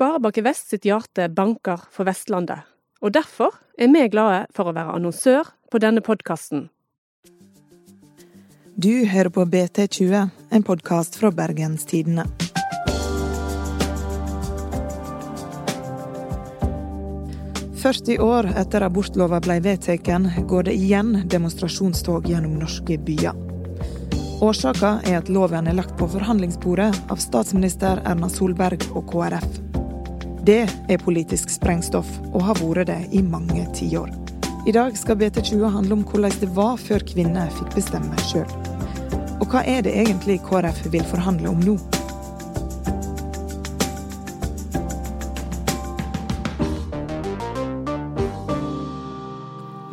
Sparebank Vest sitt hjerte banker for Vestlandet, og derfor er vi glade for å være annonsør på denne podkasten. Du hører på BT20, en podkast fra Bergens Tidende. Førti år etter abortlova ble vedtatt, går det igjen demonstrasjonstog gjennom norske byer. Årsaka er at loven er lagt på forhandlingsbordet av statsminister Erna Solberg og KrF. Det er politisk sprengstoff, og har vært det i mange tiår. I dag skal BT20 handle om hvordan det var før kvinner fikk bestemme sjøl. Og hva er det egentlig KrF vil forhandle om nå?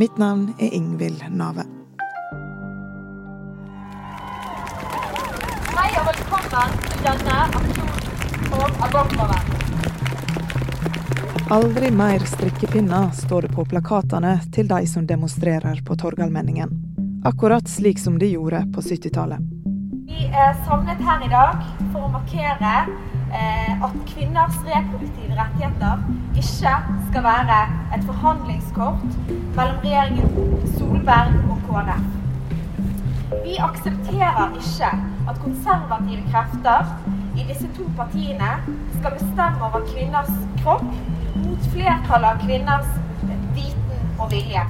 Mitt navn er Ingvild Nave. Hei og velkommen til denne aksjonen på abortloven. Aldri mer strikkepinner, står det på plakatene til de som demonstrerer på Torgallmenningen. Akkurat slik som de gjorde på 70-tallet. Vi er samlet her i dag for å markere eh, at kvinners reproduktive rettigheter ikke skal være et forhandlingskort mellom regjeringen Solberg og KrF. Vi aksepterer ikke at konservative krefter i disse to partiene skal bestemme over kvinners kropp mot flertallet av kvinners viten og vilje.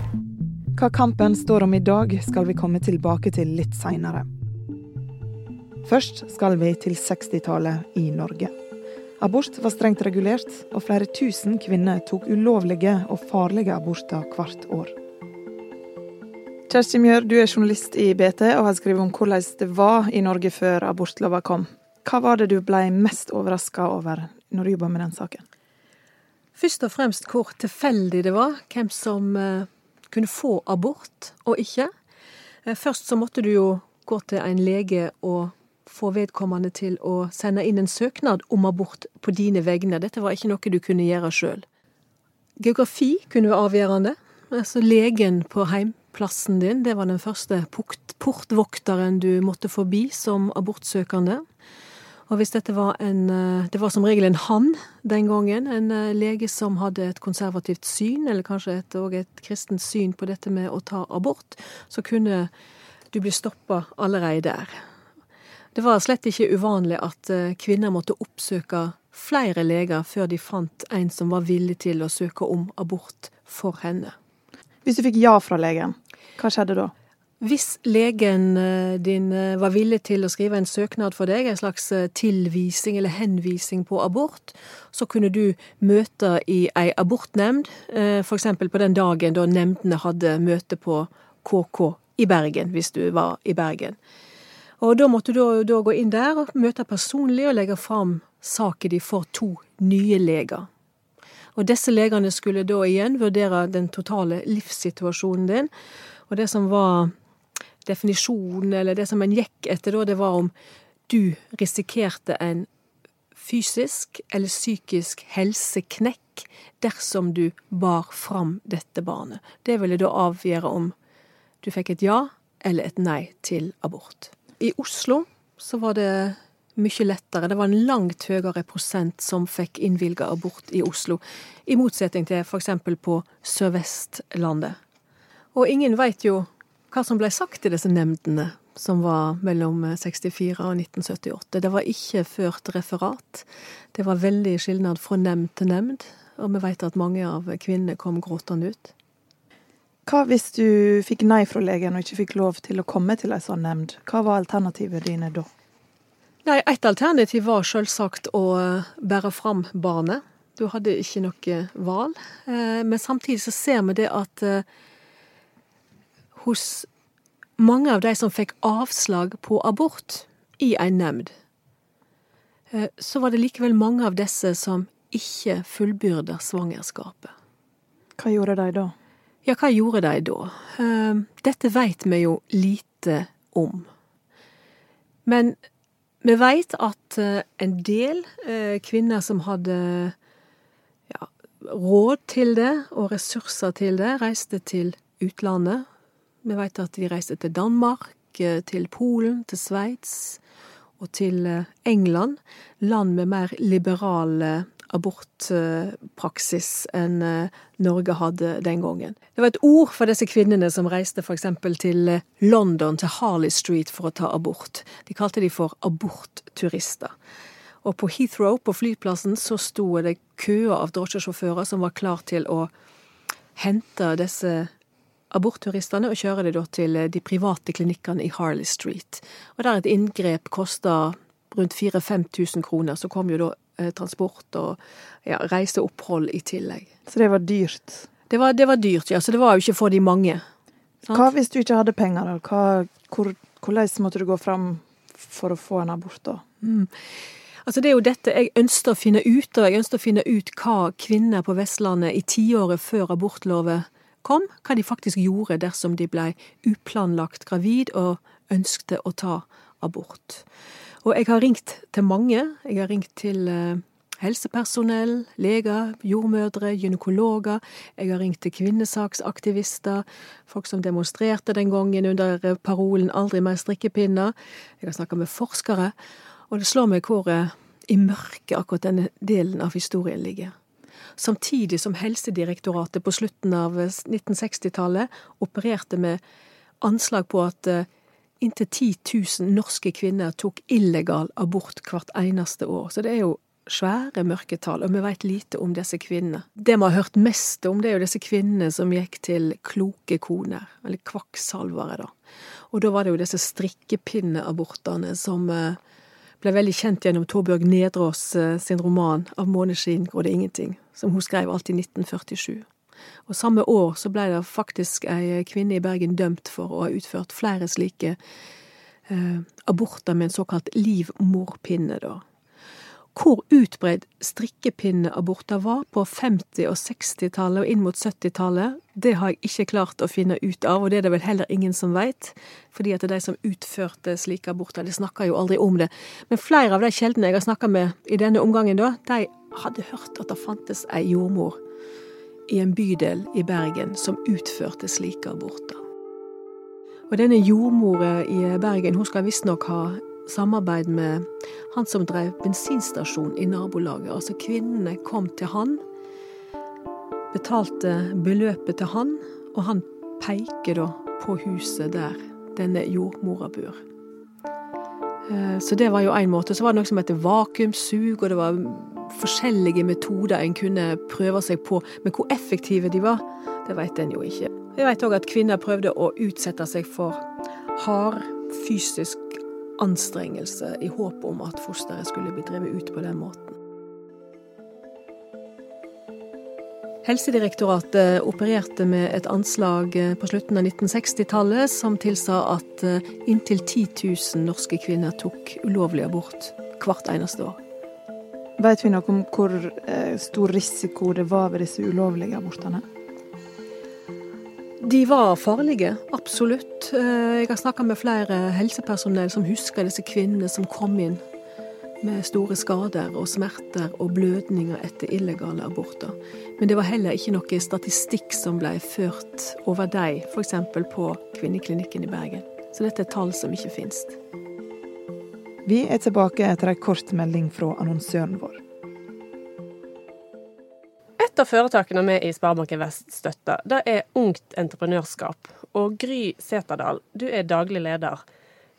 Hva kampen står om i dag, skal vi komme tilbake til litt seinere. Først skal vi til 60-tallet i Norge. Abort var strengt regulert, og flere tusen kvinner tok ulovlige og farlige aborter hvert år. Kjersti Mjør, du er journalist i BT og har skrevet om hvordan det var i Norge før abortlova kom. Hva var det du ble mest overraska over når du jobba med den saken? Først og fremst hvor tilfeldig det var hvem som eh, kunne få abort og ikke. Eh, først så måtte du jo gå til en lege og få vedkommende til å sende inn en søknad om abort på dine vegne. Dette var ikke noe du kunne gjøre sjøl. Geografi kunne være avgjørende. Altså legen på heimplassen din, det var den første portvokteren du måtte forbi som abortsøkende. Og hvis dette var en eh, Det var som regel en han den gangen. En eh, lege som hadde et konservativt syn, eller kanskje et, et kristent syn på dette med å ta abort, så kunne du bli stoppa allerede der. Det var slett ikke uvanlig at eh, kvinner måtte oppsøke flere leger før de fant en som var villig til å søke om abort for henne. Hvis du fikk ja fra legen, hva skjedde da? Hvis legen eh, din eh, var villig til å skrive en søknad for deg, en slags eh, tilvising eller henvising på abort, så kunne du møte i ei abortnemnd, f.eks. på den dagen da nemndene hadde møte på KK i Bergen, hvis du var i Bergen. Og da måtte du da gå inn der og møte personlig og legge fram saken din for to nye leger. Og disse legene skulle da igjen vurdere den totale livssituasjonen din. Og det som var definisjonen, eller det som en gikk etter da, det var om du risikerte en fysisk eller psykisk helseknekk dersom du bar fram dette barnet. Det ville da avgjøre om du fikk et ja eller et nei til abort. I Oslo så var det mye lettere. Det var en langt høyere prosent som fikk innvilga abort i Oslo, i motsetning til f.eks. på Sør-Vestlandet. Og ingen veit jo hva som ble sagt i disse nemndene som var mellom 64 og 1978. Det var ikke ført referat. Det var veldig skilnad fra nemnd til nemnd, og vi vet at mange av kvinnene kom gråtende ut. Hva hvis du fikk nei fra legen og ikke fikk lov til å komme til ei sånn nemnd? Hva var alternativene dine da? Nei, Et alternativ var selvsagt å bære fram barnet. Du hadde ikke noe valg. Eh, men samtidig så ser vi det at eh, hos mange av de som fikk avslag på abort i en nemnd, eh, så var det likevel mange av disse som ikke fullbyrda svangerskapet. Hva gjorde de da? Ja, hva gjorde de da? Eh, dette veit vi jo lite om. Men vi veit at eh, en del kvinner som hadde ja, råd til det og ressurser til det, reiste til utlandet vi veit at de reiste til Danmark, eh, til Polen, til Sveits og til eh, England, land med mer liberale abortpraksis enn eh, Norge hadde den gangen. Det var et ord for disse kvinnene som reiste f.eks. til eh, London, til Harley Street, for å ta abort. De kalte de for abortturister. Og på Heathrow, på flyplassen, så sto det køer av drosjesjåfører som var klar til å hente disse abortturistene og kjører det da til de private klinikkene i Harley Street. Og der et inngrep koster rundt 4000-5000 kroner, så kom jo da eh, transport og ja, reiseopphold i tillegg. Så det var dyrt? Det var, det var, dyrt, ja. Så det var jo ikke for de mange. Sant? Hva hvis du ikke hadde penger, da? Hva, hvor, hvordan måtte du gå fram for å få en abort, da? Mm. Altså Det er jo dette jeg ønsker å finne ut, og jeg ønsker å finne ut hva kvinner på Vestlandet i tiåret før abortloven kom, hva de faktisk gjorde dersom de blei uplanlagt gravid og ønskte å ta abort. Og jeg har ringt til mange. Jeg har ringt til eh, helsepersonell, leger, jordmødre, gynekologer. Jeg har ringt til kvinnesaksaktivister, folk som demonstrerte den gangen under eh, parolen 'aldri mer strikkepinner'. Jeg har snakka med forskere. Og det slår meg hvor eh, i mørket akkurat denne delen av historien ligger. Samtidig som Helsedirektoratet på slutten av 1960-tallet opererte med anslag på at Inntil 10 000 norske kvinner tok illegal abort hvert eneste år. Så det er jo svære mørketall, og vi veit lite om disse kvinnene. Det vi har hørt mest om, det er jo disse kvinnene som gikk til kloke koner, eller kvakksalvere, da. Og da var det jo disse strikkepinneabortene som eh, ble veldig kjent gjennom Torbjørg Nedrås eh, sin roman 'Av måneskinn går det ingenting', som hun skrev alt i 1947. Og samme år så ble det faktisk ei kvinne i Bergen dømt for å ha utført flere slike eh, aborter med en såkalt livmorpinne, da. Hvor utbredt strikkepinneaborter var på 50- og 60-tallet og inn mot 70-tallet, det har jeg ikke klart å finne ut av, og det er det vel heller ingen som veit, fordi at de som utførte slike aborter, de snakker jo aldri om det. Men flere av de kjeldene jeg har snakka med i denne omgangen, da, de hadde hørt at det fantes ei jordmor i en bydel i Bergen som utførte slike aborter. Og denne jordmora i Bergen hun skal visstnok ha samarbeid med han som drev bensinstasjon i nabolaget. Altså kvinnene kom til han, betalte beløpet til han, og han peker da på huset der denne jordmora bor. Eh, så det var jo én måte. Så var det noe som heter vakuumsug, og det var forskjellige metoder en kunne prøve seg på. Men hvor effektive de var, det vet en jo ikke. Jeg vet òg at kvinner prøvde å utsette seg for hard fysisk anstrengelse i håp om at fosteret skulle bli drevet ut på den måten. Helsedirektoratet opererte med et anslag på slutten av 1960-tallet som tilsa at eh, inntil 10 000 norske kvinner tok ulovlig abort hvert eneste år. Vet vi noe om hvor eh, stor risiko det var ved disse ulovlige abortene? De var farlige, absolutt. Eh, jeg har snakka med flere helsepersonell som husker disse kvinnene som kom inn med store skader og smerter og blødninger etter illegale aborter. Men det var heller ikke noe statistikk som ble ført over dem, f.eks. på kvinneklinikken i Bergen. Så dette er tall som ikke finnes. Vi er tilbake etter ei kort melding fra annonsøren vår. Et av foretakene vi i Sparebanken Vest støtter, det er Ungt Entreprenørskap. Og Gry Seterdal, du er daglig leder.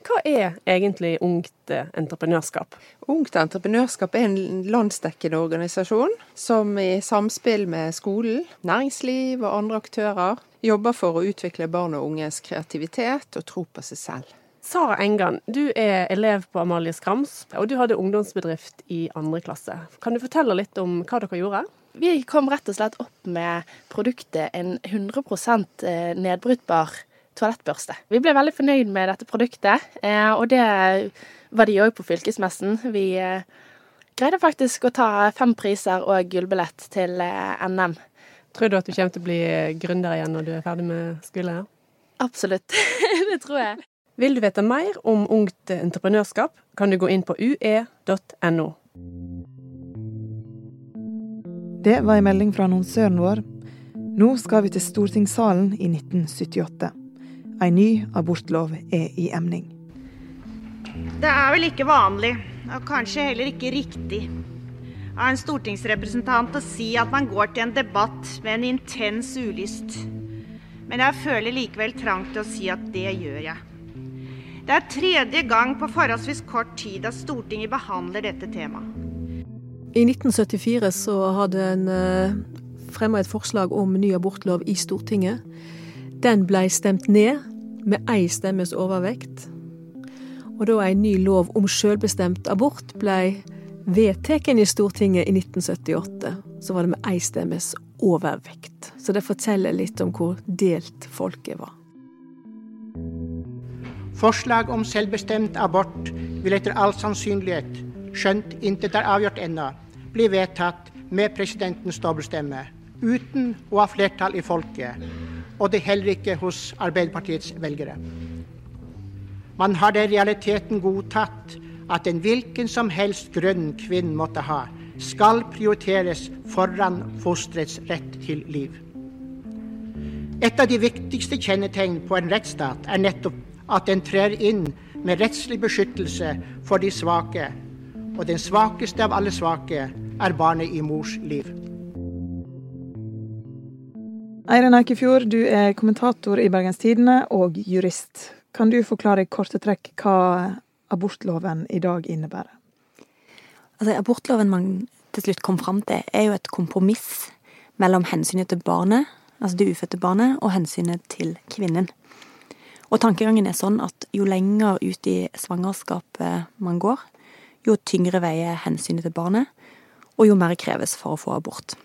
Hva er egentlig Ungt Entreprenørskap? Ungt Entreprenørskap er en landsdekkende organisasjon som i samspill med skolen, næringsliv og andre aktører jobber for å utvikle barn og unges kreativitet og tro på seg selv. Sara Engan, du er elev på Amalie Skrams, og du hadde ungdomsbedrift i andre klasse. Kan du fortelle litt om hva dere gjorde? Vi kom rett og slett opp med produktet en 100 eh, nedbrytbar toalettbørste. Vi ble veldig fornøyd med dette produktet, eh, og det var de òg på fylkesmessen. Vi eh, greide faktisk å ta fem priser og gullbillett til NM. Tror du at du kommer til å bli gründer igjen når du er ferdig med skole? Absolutt. det tror jeg. Vil du vite mer om ungt entreprenørskap, kan du gå inn på ue.no. Det var en melding fra annonsøren vår. Nå skal vi til stortingssalen i 1978. En ny abortlov er i emning. Det er vel ikke vanlig, og kanskje heller ikke riktig, av en stortingsrepresentant å si at man går til en debatt med en intens ulyst. Men jeg føler likevel trang til å si at det gjør jeg. Det er tredje gang på forholdsvis kort tid at Stortinget behandler dette temaet. I 1974 så hadde en eh, fremma et forslag om ny abortlov i Stortinget. Den ble stemt ned med ei stemmes overvekt. Og da en ny lov om selvbestemt abort ble vedtatt i Stortinget i 1978, så var det med ei stemmes overvekt. Så det forteller litt om hvor delt folket var. Forslag om selvbestemt abort vil etter all sannsynlighet, skjønt intet er avgjort ennå, blir vedtatt med presidentens dobbeltstemme, uten å ha flertall i folket, og det heller ikke hos Arbeiderpartiets velgere. Man har i realiteten godtatt at en hvilken som helst grønn kvinne måtte ha, skal prioriteres foran fosterets rett til liv. Et av de viktigste kjennetegn på en rettsstat er nettopp at den trer inn med rettslig beskyttelse for de svake, og den svakeste av alle svake er barnet i mors liv. Eirin Eikefjord, du er kommentator i Bergens Tidende og jurist. Kan du forklare i korte trekk hva abortloven i dag innebærer? Altså, abortloven man til slutt kom fram til, er jo et kompromiss mellom hensynet til barnet, altså det ufødte barnet, og hensynet til kvinnen. Og tankegangen er sånn at jo lenger ut i svangerskapet man går, jo tyngre veier hensynet til barnet, og jo mer kreves for å få abort.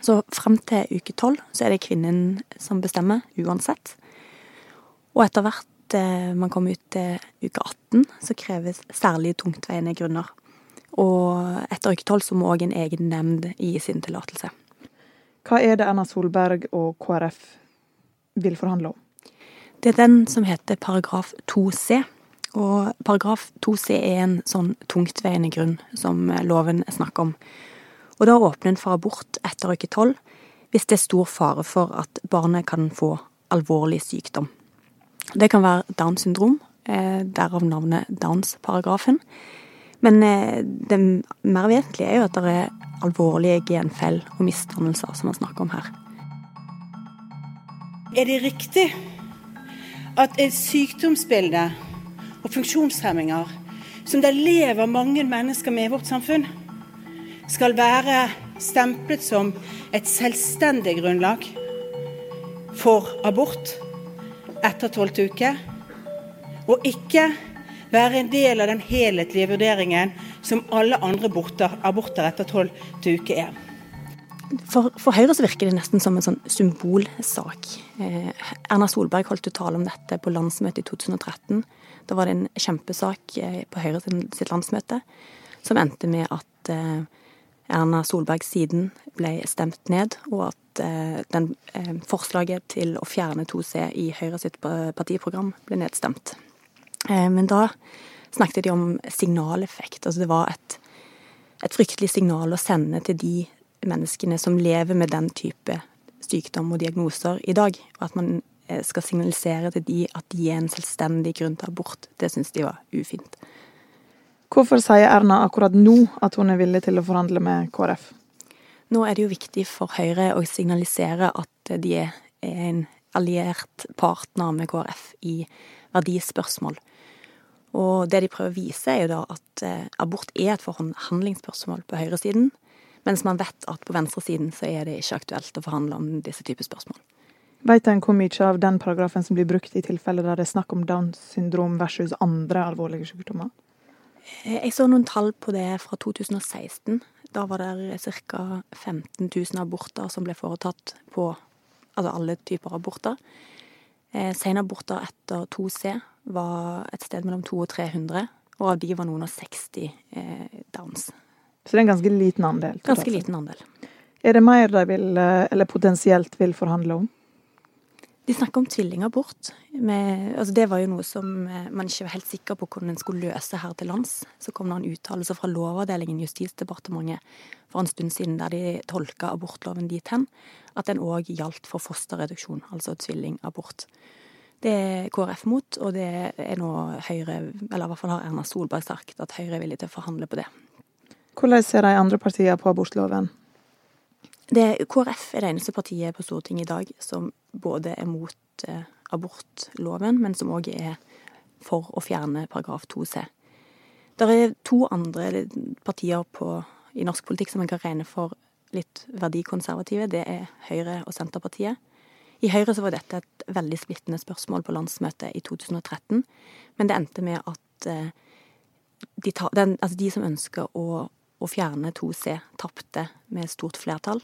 Så frem til uke tolv så er det kvinnen som bestemmer, uansett. Og etter hvert eh, man kommer ut til uke 18, så kreves særlig tungtveiende grunner. Og etter uke tolv så må òg en egen nemnd gi sin tillatelse. Hva er det Erna Solberg og KrF vil forhandle om? Det er den som heter paragraf 2c. Og paragraf 2c er en sånn tungtveiende grunn som loven snakker om. Og da åpner en for abort etter uke tolv hvis det er stor fare for at barnet kan få alvorlig sykdom. Det kan være Downs syndrom, eh, derav navnet Downs-paragrafen. Men eh, det mer vesentlige er jo at det er alvorlige genfell og misdannelser som man snakker om her. Er det riktig at et sykdomsbilde og funksjonshemminger som det lever mange mennesker med i vårt samfunn, skal være stemplet som et selvstendig grunnlag for abort etter tolvte uke, og ikke være en del av den helhetlige vurderingen som alle andre aborter, etter tolvte uke er. For, for, Høyre så virker det nesten som en sånn symbolsak. Eh, Erna Solberg holdt jo tale om dette på landsmøtet i 2013. Da var det en kjempesak eh, på Høyre sitt landsmøte som endte med at eh, Erna Solberg siden ble stemt ned, og at eh, den, eh, forslaget til å fjerne 2C i Høyre sitt partiprogram ble nedstemt. Eh, men da snakket de om signaleffekt. Altså det var et, et fryktelig signal å sende til de menneskene som lever med den type sykdom og diagnoser i dag, og at man eh, skal signalisere til de at de er en selvstendig grunn til abort, det syns de var ufint. Hvorfor sier Erna akkurat nå at hun er villig til å forhandle med KrF? Nå er det jo viktig for Høyre å signalisere at de er en alliert partner med KrF i verdispørsmål. Og det de prøver å vise, er jo da at eh, abort er et forhandlingsspørsmål på høyresiden, mens man vet at på venstresiden så er det ikke aktuelt å forhandle om disse typer spørsmål. Vet en hvor mye av den paragrafen som blir brukt i tilfeller der det er snakk om Downs syndrom versus andre alvorlige sykdommer? Eh, jeg så noen tall på det fra 2016. Da var det ca. 15 000 aborter som ble foretatt på altså alle typer aborter. Eh, Senaborter etter 2C var et sted mellom 200 og 300, og av de var noen av 60 eh, Downs. Så det er en ganske liten andel? Ganske liten andel. Er det mer de vil, eh, eller potensielt vil forhandle om? De snakker om tvillingabort. altså det var jo noe som eh, man ikke var helt sikker på hvordan en skulle løse her til lands. Så kom det en uttalelse fra Lovavdelingen i Justisdepartementet for en stund siden der de tolka abortloven dit hen at den òg gjaldt for fosterreduksjon, altså tvillingabort. Det er KrF mot, og det er nå Høyre, eller i hvert fall har Erna Solberg sagt at Høyre er villig til å forhandle på det. Hvordan ser de andre partiene på abortloven? Det, KrF er det eneste partiet på Stortinget i dag som både er mot eh, abortloven, men som òg er for å fjerne paragraf 2c. Det er to andre partier på, i norsk politikk som en kan regne for litt verdikonservative. Det er Høyre og Senterpartiet. I Høyre så var dette et veldig splittende spørsmål på landsmøtet i 2013, men det endte med at eh, de, ta, den, altså de som ønsker å, å fjerne 2C, tapte med stort flertall.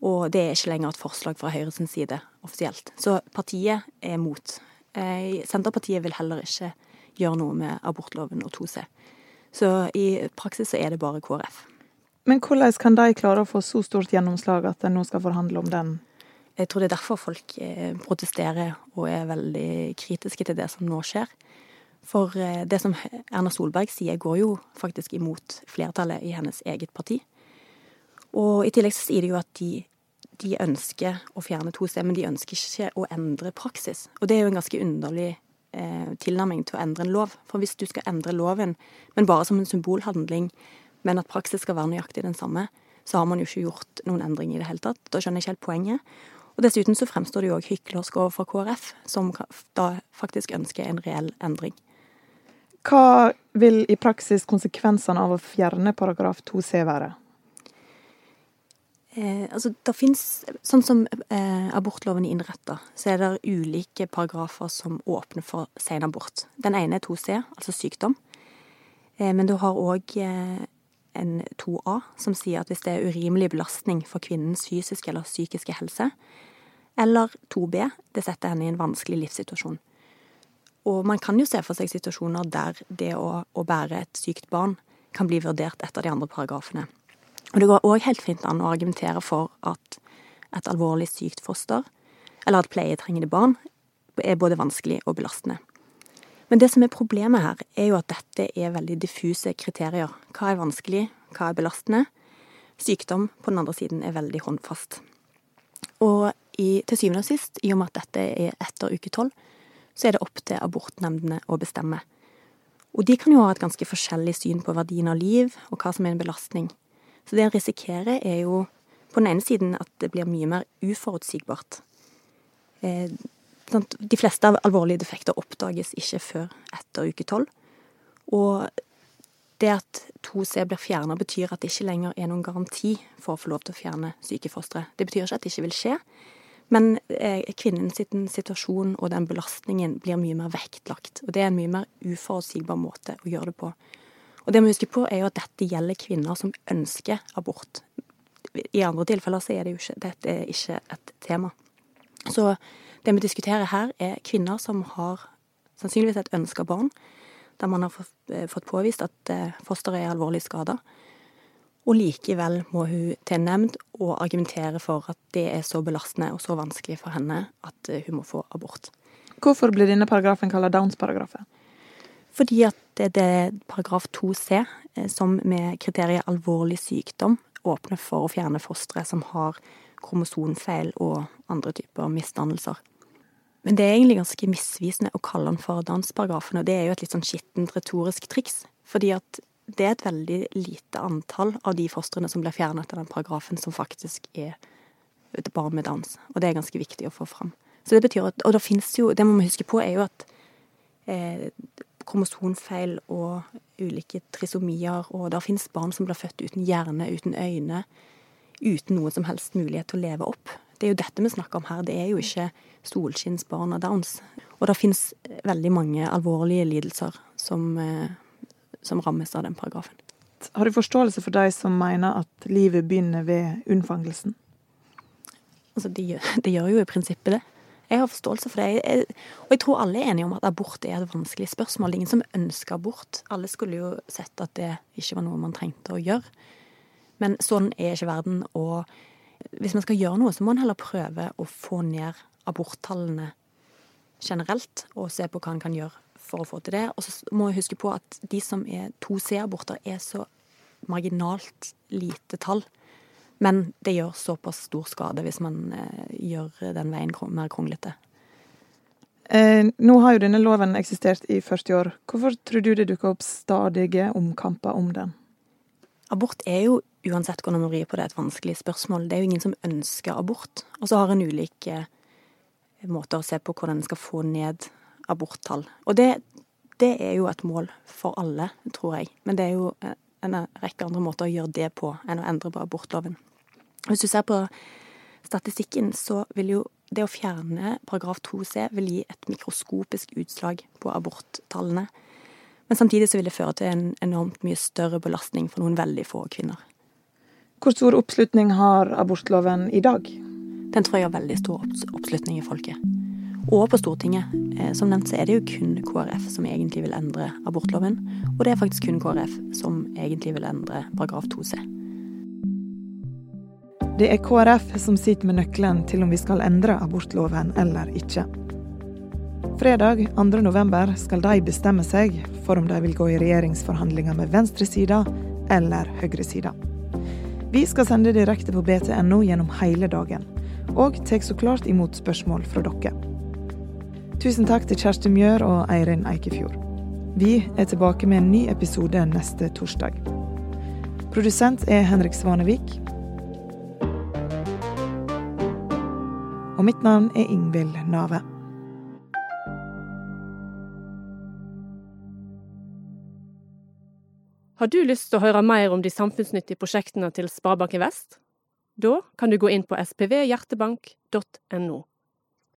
Og det er ikke lenger et forslag fra Høyres side offisielt. Så partiet er mot. Eh, Senterpartiet vil heller ikke gjøre noe med abortloven og 2C. Så i praksis så er det bare KrF. Men hvordan kan de klare å få så stort gjennomslag at en nå skal forhandle om den? Jeg tror det er derfor folk eh, protesterer og er veldig kritiske til det som nå skjer. For eh, det som Erna Solberg sier, går jo faktisk imot flertallet i hennes eget parti. Og i tillegg sier de jo at de de ønsker å fjerne 2C, men de ønsker ikke å endre praksis. Og det er jo en ganske underlig eh, tilnærming til å endre en lov. For hvis du skal endre loven, men bare som en symbolhandling, men at praksis skal være nøyaktig den samme, så har man jo ikke gjort noen endring i det hele tatt. Da skjønner jeg ikke helt poenget. Og dessuten så fremstår det jo òg hyklersk overfor KrF, som da faktisk ønsker en reell endring. Hva vil i praksis konsekvensene av å fjerne paragraf 2c være? Eh, altså, det finnes, Sånn som eh, abortloven er innretta, så er det ulike paragrafer som åpner for sen abort. Den ene er 2C, altså sykdom. Eh, men du har òg eh, en 2A, som sier at hvis det er urimelig belastning for kvinnens fysiske eller psykiske helse, eller 2B, det setter henne i en vanskelig livssituasjon. Og man kan jo se for seg situasjoner der det å, å bære et sykt barn kan bli vurdert etter de andre paragrafene. Og det går òg helt fint an å argumentere for at et alvorlig sykt foster, eller et pleietrengende barn, er både vanskelig og belastende. Men det som er problemet her, er jo at dette er veldig diffuse kriterier. Hva er vanskelig, hva er belastende? Sykdom på den andre siden er veldig håndfast. Og i, til syvende og sist, i og med at dette er etter uke tolv, så er det opp til abortnemndene å bestemme. Og de kan jo ha et ganske forskjellig syn på verdien av liv, og hva som er en belastning. Så det en risikerer, er jo på den ene siden at det blir mye mer uforutsigbart. Eh, de fleste av alvorlige defekter oppdages ikke før etter uke tolv. Og det at 2C blir fjerna, betyr at det ikke lenger er noen garanti for å få lov til å fjerne syke fostre. Det betyr ikke at det ikke vil skje, men eh, kvinnens situasjon og den belastningen blir mye mer vektlagt. Og det er en mye mer uforutsigbar måte å gjøre det på. Og det vi husker på, er jo at dette gjelder kvinner som ønsker abort. I andre tilfeller så er det jo ikke, dette er ikke et tema. Så det vi diskuterer her, er kvinner som har sannsynligvis et ønska barn, der man har eh, fått påvist at eh, fosteret er alvorlig skada. Og likevel må hun til nemnd og argumentere for at det er så belastende og så vanskelig for henne at eh, hun må få abort. Hvorfor blir denne paragrafen kalt Downs-paragrafen? Fordi at det er paragraf 2c, eh, som med kriteriet alvorlig sykdom åpner for å fjerne fostre som har kromosonfeil og andre typer misdannelser. Men det er egentlig ganske misvisende å kalle den for dansparagrafen, og det er jo et litt sånn skittent retorisk triks. Fordi at det er et veldig lite antall av de fostrene som blir fjernet etter den paragrafen, som faktisk er barn med dans. Og det er ganske viktig å få fram. Så det betyr at, Og det fins jo Det må vi huske på, er jo at eh, kromosonfeil og ulike trisomier, og det fins barn som blir født uten hjerne, uten øyne, uten noen som helst mulighet til å leve opp. Det er jo dette vi snakker om her, det er jo ikke solskinnsbarn og downs. Og det fins veldig mange alvorlige lidelser som, eh, som rammes av den paragrafen. Har du forståelse for de som mener at livet begynner ved unnfangelsen? Altså, det gjør, det gjør jo i prinsippet det. Jeg har forståelse for det. Jeg, og jeg tror alle er enige om at abort er et vanskelig spørsmål. Det er ingen som ønsker abort. Alle skulle jo sett at det ikke var noe man trengte å gjøre. Men sånn er ikke verden. Og hvis man skal gjøre noe, så må man heller prøve å få ned aborttallene generelt, og se på hva man kan gjøre for å få til det. Og så må vi huske på at de som er 2C-aborter, er så marginalt lite tall. Men det gjør såpass stor skade hvis man eh, gjør den veien mer kronglete. Eh, nå har jo denne loven eksistert i 40 år. Hvorfor tror du det dukker opp stadige omkamper om den? Abort er jo, uansett hvordan man vrir på det, et vanskelig spørsmål. Det er jo ingen som ønsker abort. Og så har en ulike måter å se på hvordan en skal få ned aborttall. Og det, det er jo et mål for alle, tror jeg. Men det er jo en rekke andre måter å gjøre det på enn å endre på abortloven. Hvis du ser på statistikken, så vil jo det å fjerne paragraf 2c vil gi et mikroskopisk utslag på aborttallene. Men samtidig så vil det føre til en enormt mye større belastning for noen veldig få kvinner. Hvor stor oppslutning har abortloven i dag? Den tror jeg har veldig stor oppslutning i folket. Og på Stortinget. Eh, som nevnt så er det jo kun KrF som egentlig vil endre abortloven. Og det er faktisk kun KrF som egentlig vil endre paragraf 2c. Det er KrF som sitter med nøkkelen til om vi skal endre abortloven eller ikke. Fredag 2.11 skal de bestemme seg for om de vil gå i regjeringsforhandlinger med venstresida eller høyresida. Vi skal sende direkte på btno gjennom hele dagen, og tar så klart imot spørsmål fra dere. Tusen takk til Kjersti Mjør og Eirin Eikefjord. Vi er tilbake med en ny episode neste torsdag. Produsent er Henrik Svanevik. Og mitt navn er Ingvild Nave. Har du lyst til å høre mer om de samfunnsnyttige prosjektene til Sparebanken Vest? Da kan du gå inn på spvhjertebank.no.